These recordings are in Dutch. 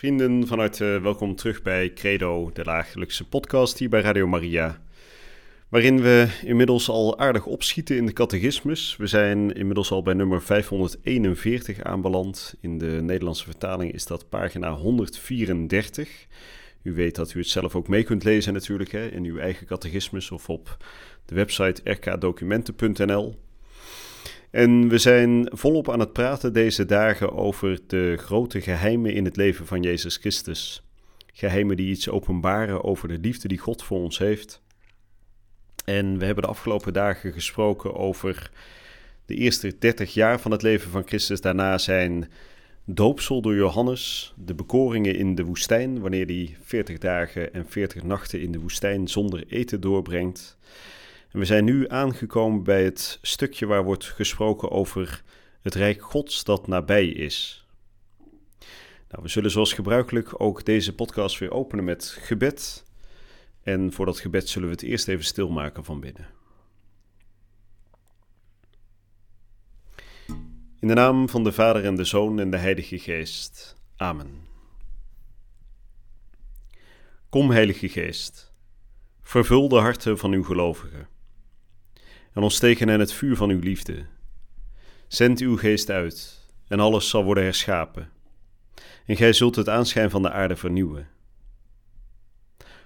Vrienden, van harte welkom terug bij Credo, de dagelijkse podcast hier bij Radio Maria. Waarin we inmiddels al aardig opschieten in de catechismus. We zijn inmiddels al bij nummer 541 aanbeland. In de Nederlandse vertaling is dat pagina 134. U weet dat u het zelf ook mee kunt lezen natuurlijk hè, in uw eigen catechismus of op de website rkdocumenten.nl. En we zijn volop aan het praten deze dagen over de grote geheimen in het leven van Jezus Christus. Geheimen die iets openbaren over de liefde die God voor ons heeft. En we hebben de afgelopen dagen gesproken over de eerste 30 jaar van het leven van Christus. Daarna zijn doopsel door Johannes, de bekoringen in de woestijn, wanneer hij 40 dagen en 40 nachten in de woestijn zonder eten doorbrengt. En we zijn nu aangekomen bij het stukje waar wordt gesproken over het Rijk Gods dat nabij is. Nou, we zullen zoals gebruikelijk ook deze podcast weer openen met gebed. En voor dat gebed zullen we het eerst even stilmaken van binnen. In de naam van de Vader en de Zoon en de Heilige Geest. Amen. Kom, Heilige Geest, vervul de harten van uw gelovigen en ontsteken hen het vuur van uw liefde. Zend uw geest uit, en alles zal worden herschapen. En gij zult het aanschijn van de aarde vernieuwen.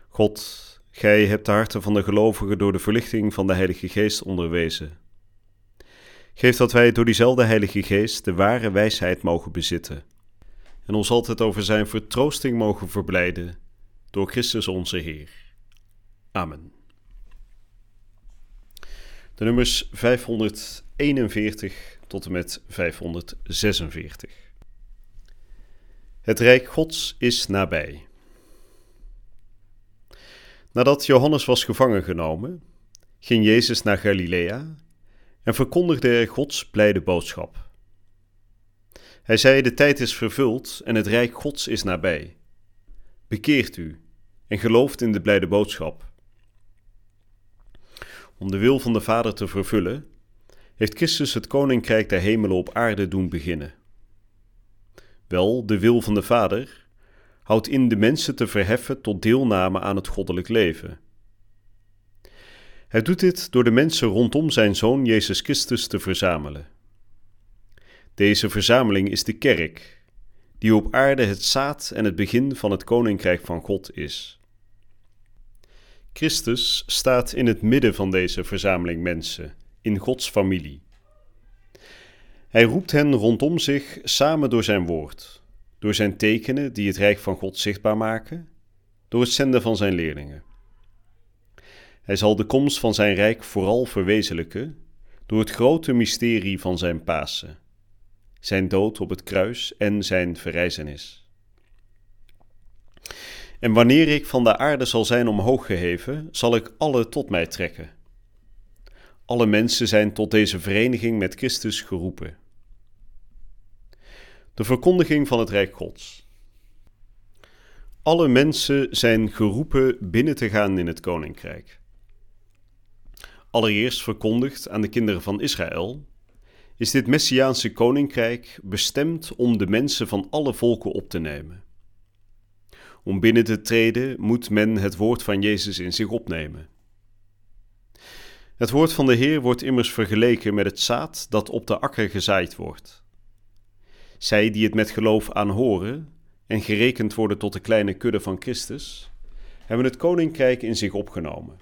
God, gij hebt de harten van de gelovigen door de verlichting van de Heilige Geest onderwezen. Geef dat wij door diezelfde Heilige Geest de ware wijsheid mogen bezitten en ons altijd over Zijn vertroosting mogen verblijden door Christus onze Heer. Amen. De nummers 541 tot en met 546. Het Rijk Gods is nabij. Nadat Johannes was gevangen genomen, ging Jezus naar Galilea en verkondigde er Gods blijde boodschap. Hij zei: De tijd is vervuld en het Rijk Gods is nabij. Bekeert u en gelooft in de blijde boodschap om de wil van de Vader te vervullen, heeft Christus het koninkrijk der hemelen op aarde doen beginnen. Wel, de wil van de Vader houdt in de mensen te verheffen tot deelname aan het goddelijk leven. Hij doet dit door de mensen rondom zijn Zoon Jezus Christus te verzamelen. Deze verzameling is de kerk, die op aarde het zaad en het begin van het koninkrijk van God is. Christus staat in het midden van deze verzameling mensen, in Gods familie. Hij roept hen rondom zich samen door zijn woord, door zijn tekenen die het rijk van God zichtbaar maken, door het zenden van zijn leerlingen. Hij zal de komst van zijn rijk vooral verwezenlijken door het grote mysterie van zijn Pasen, zijn dood op het kruis en zijn verrijzenis. En wanneer ik van de aarde zal zijn omhoog geheven, zal ik alle tot mij trekken. Alle mensen zijn tot deze vereniging met Christus geroepen. De verkondiging van het Rijk Gods. Alle mensen zijn geroepen binnen te gaan in het koninkrijk. Allereerst verkondigd aan de kinderen van Israël, is dit Messiaanse koninkrijk bestemd om de mensen van alle volken op te nemen. Om binnen te treden moet men het woord van Jezus in zich opnemen. Het woord van de Heer wordt immers vergeleken met het zaad dat op de akker gezaaid wordt. Zij die het met geloof aanhoren en gerekend worden tot de kleine kudde van Christus, hebben het koninkrijk in zich opgenomen.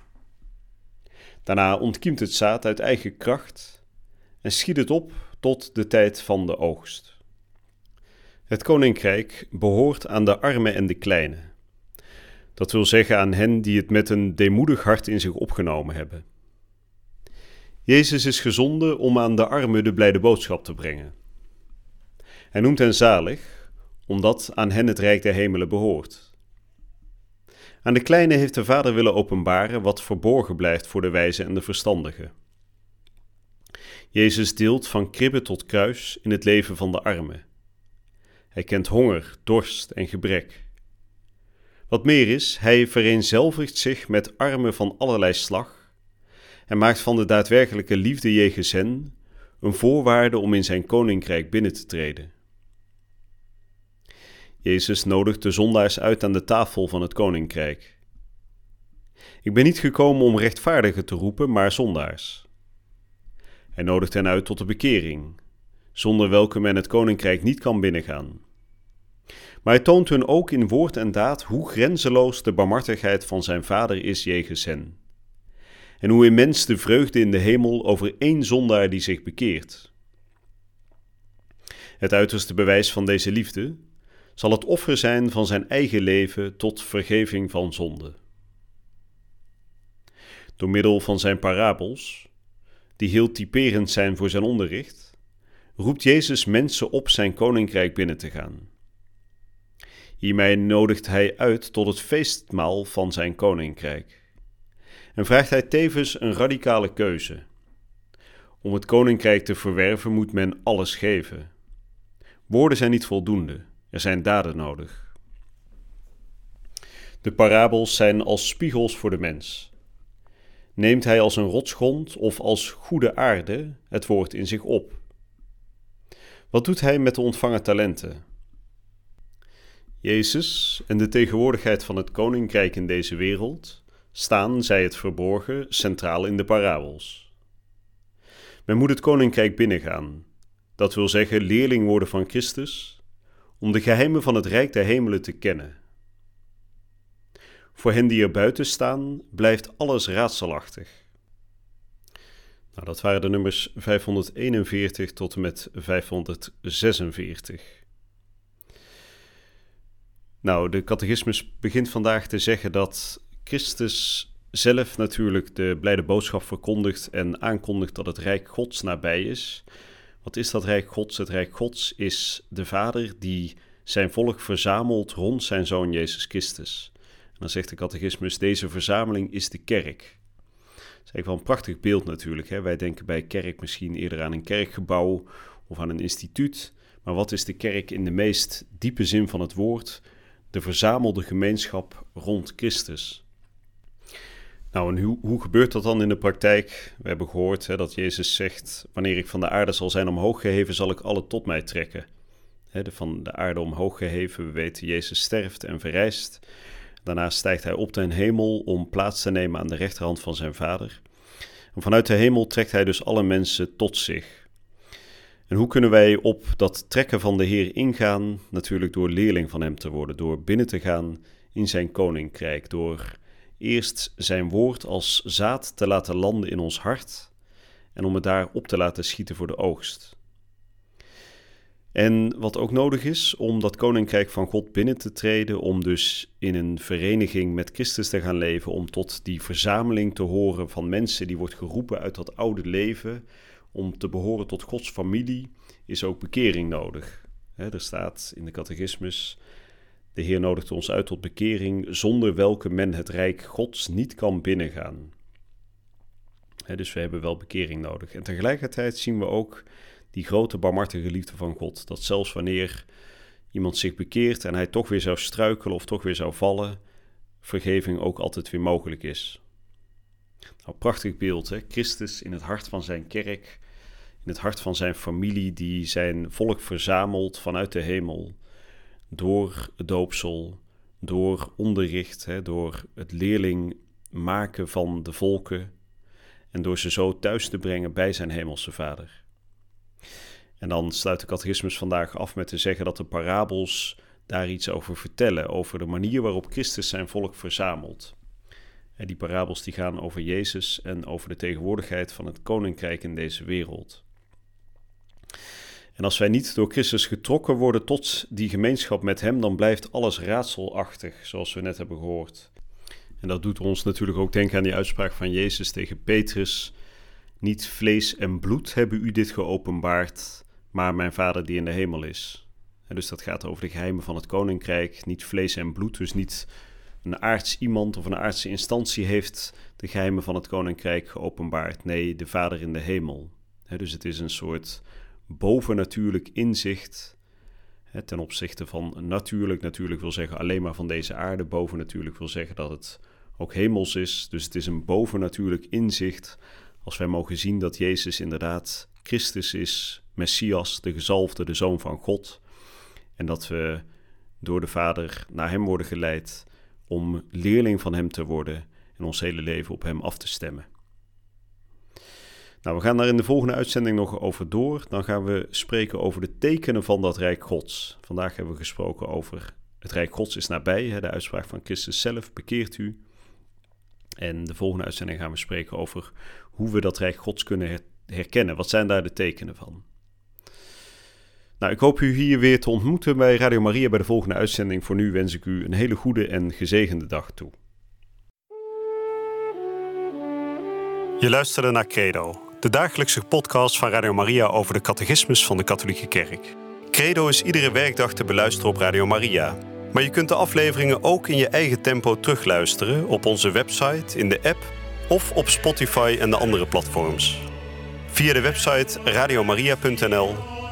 Daarna ontkiemt het zaad uit eigen kracht en schiet het op tot de tijd van de oogst. Het koninkrijk behoort aan de armen en de kleinen. Dat wil zeggen aan hen die het met een deemoedig hart in zich opgenomen hebben. Jezus is gezonden om aan de armen de blijde boodschap te brengen. Hij noemt hen zalig, omdat aan hen het rijk der hemelen behoort. Aan de kleine heeft de Vader willen openbaren wat verborgen blijft voor de wijze en de verstandige. Jezus deelt van kribbe tot kruis in het leven van de armen. Hij kent honger, dorst en gebrek. Wat meer is, hij vereenzelvigt zich met armen van allerlei slag en maakt van de daadwerkelijke liefde jegens hen een voorwaarde om in zijn koninkrijk binnen te treden. Jezus nodigt de zondaars uit aan de tafel van het koninkrijk. Ik ben niet gekomen om rechtvaardigen te roepen, maar zondaars. Hij nodigt hen uit tot de bekering, zonder welke men het koninkrijk niet kan binnengaan. Maar hij toont hun ook in woord en daad hoe grenzeloos de barmhartigheid van zijn Vader is jegens hen. En hoe immens de vreugde in de hemel over één zondaar die zich bekeert. Het uiterste bewijs van deze liefde zal het offer zijn van zijn eigen leven tot vergeving van zonde. Door middel van zijn parabels, die heel typerend zijn voor zijn onderricht, roept Jezus mensen op zijn koninkrijk binnen te gaan. Hiermee nodigt hij uit tot het feestmaal van zijn koninkrijk. En vraagt hij tevens een radicale keuze. Om het koninkrijk te verwerven moet men alles geven. Woorden zijn niet voldoende, er zijn daden nodig. De parabels zijn als spiegels voor de mens. Neemt hij als een rotsgrond of als goede aarde het woord in zich op? Wat doet hij met de ontvangen talenten? Jezus en de tegenwoordigheid van het koninkrijk in deze wereld staan, zij het verborgen, centraal in de parabels. Men moet het koninkrijk binnengaan, dat wil zeggen leerling worden van Christus, om de geheimen van het rijk der hemelen te kennen. Voor hen die er buiten staan, blijft alles raadselachtig. Nou, dat waren de nummers 541 tot en met 546. Nou, de catechismus begint vandaag te zeggen dat Christus zelf natuurlijk de blijde boodschap verkondigt en aankondigt dat het Rijk Gods nabij is. Wat is dat Rijk Gods? Het Rijk Gods is de Vader die zijn volk verzamelt rond zijn Zoon Jezus Christus. En dan zegt de catechismus, deze verzameling is de kerk. Is eigenlijk wel een prachtig beeld natuurlijk. Hè? Wij denken bij kerk misschien eerder aan een kerkgebouw of aan een instituut. Maar wat is de kerk in de meest diepe zin van het woord? de verzamelde gemeenschap rond Christus. Nou, en hoe, hoe gebeurt dat dan in de praktijk? We hebben gehoord hè, dat Jezus zegt: Wanneer ik van de aarde zal zijn omhoog geheven, zal ik alle tot mij trekken. Hè, de, van de aarde omhoog geheven, we weten, Jezus sterft en verrijst. Daarna stijgt hij op ten hemel om plaats te nemen aan de rechterhand van zijn Vader. En vanuit de hemel trekt hij dus alle mensen tot zich. En hoe kunnen wij op dat trekken van de Heer ingaan? Natuurlijk door leerling van Hem te worden, door binnen te gaan in Zijn koninkrijk, door eerst Zijn woord als zaad te laten landen in ons hart en om het daar op te laten schieten voor de oogst. En wat ook nodig is om dat koninkrijk van God binnen te treden, om dus in een vereniging met Christus te gaan leven, om tot die verzameling te horen van mensen die wordt geroepen uit dat oude leven, om te behoren tot Gods familie is ook bekering nodig. er staat in de catechismus: De Heer nodigt ons uit tot bekering, zonder welke men het rijk Gods niet kan binnengaan. dus we hebben wel bekering nodig. En tegelijkertijd zien we ook die grote barmhartige liefde van God. Dat zelfs wanneer iemand zich bekeert en hij toch weer zou struikelen of toch weer zou vallen, vergeving ook altijd weer mogelijk is. Nou, prachtig beeld, hè? Christus in het hart van zijn kerk, in het hart van zijn familie, die zijn volk verzamelt vanuit de hemel. Door het doopsel, door onderricht, hè, door het leerling maken van de volken en door ze zo thuis te brengen bij zijn hemelse vader. En dan sluit de catechismus vandaag af met te zeggen dat de parabels daar iets over vertellen, over de manier waarop Christus zijn volk verzamelt. En die parabels die gaan over Jezus en over de tegenwoordigheid van het koninkrijk in deze wereld. En als wij niet door Christus getrokken worden tot die gemeenschap met Hem, dan blijft alles raadselachtig, zoals we net hebben gehoord. En dat doet ons natuurlijk ook denken aan die uitspraak van Jezus tegen Petrus: Niet vlees en bloed hebben u dit geopenbaard, maar mijn Vader die in de hemel is. Dus dat gaat over de geheimen van het koninkrijk, niet vlees en bloed, dus niet een aards iemand of een aardse instantie heeft de geheimen van het koninkrijk geopenbaard. Nee, de Vader in de hemel. dus het is een soort bovennatuurlijk inzicht ten opzichte van natuurlijk. Natuurlijk wil zeggen alleen maar van deze aarde. Boven natuurlijk wil zeggen dat het ook hemels is. Dus het is een bovennatuurlijk inzicht als wij mogen zien dat Jezus inderdaad Christus is, Messias, de gezalfde, de Zoon van God. En dat we door de Vader naar Hem worden geleid om leerling van Hem te worden en ons hele leven op Hem af te stemmen. Nou, we gaan daar in de volgende uitzending nog over door. Dan gaan we spreken over de tekenen van dat Rijk Gods. Vandaag hebben we gesproken over het Rijk Gods is nabij, hè, de uitspraak van Christus zelf, bekeert u. En de volgende uitzending gaan we spreken over hoe we dat Rijk Gods kunnen herkennen. Wat zijn daar de tekenen van? Nou, ik hoop u hier weer te ontmoeten bij Radio Maria bij de volgende uitzending. Voor nu wens ik u een hele goede en gezegende dag toe. Je luisterde naar Credo, de dagelijkse podcast van Radio Maria over de catechismus van de Katholieke Kerk. Credo is iedere werkdag te beluisteren op Radio Maria. Maar je kunt de afleveringen ook in je eigen tempo terugluisteren op onze website, in de app of op Spotify en de andere platforms. Via de website radiomaria.nl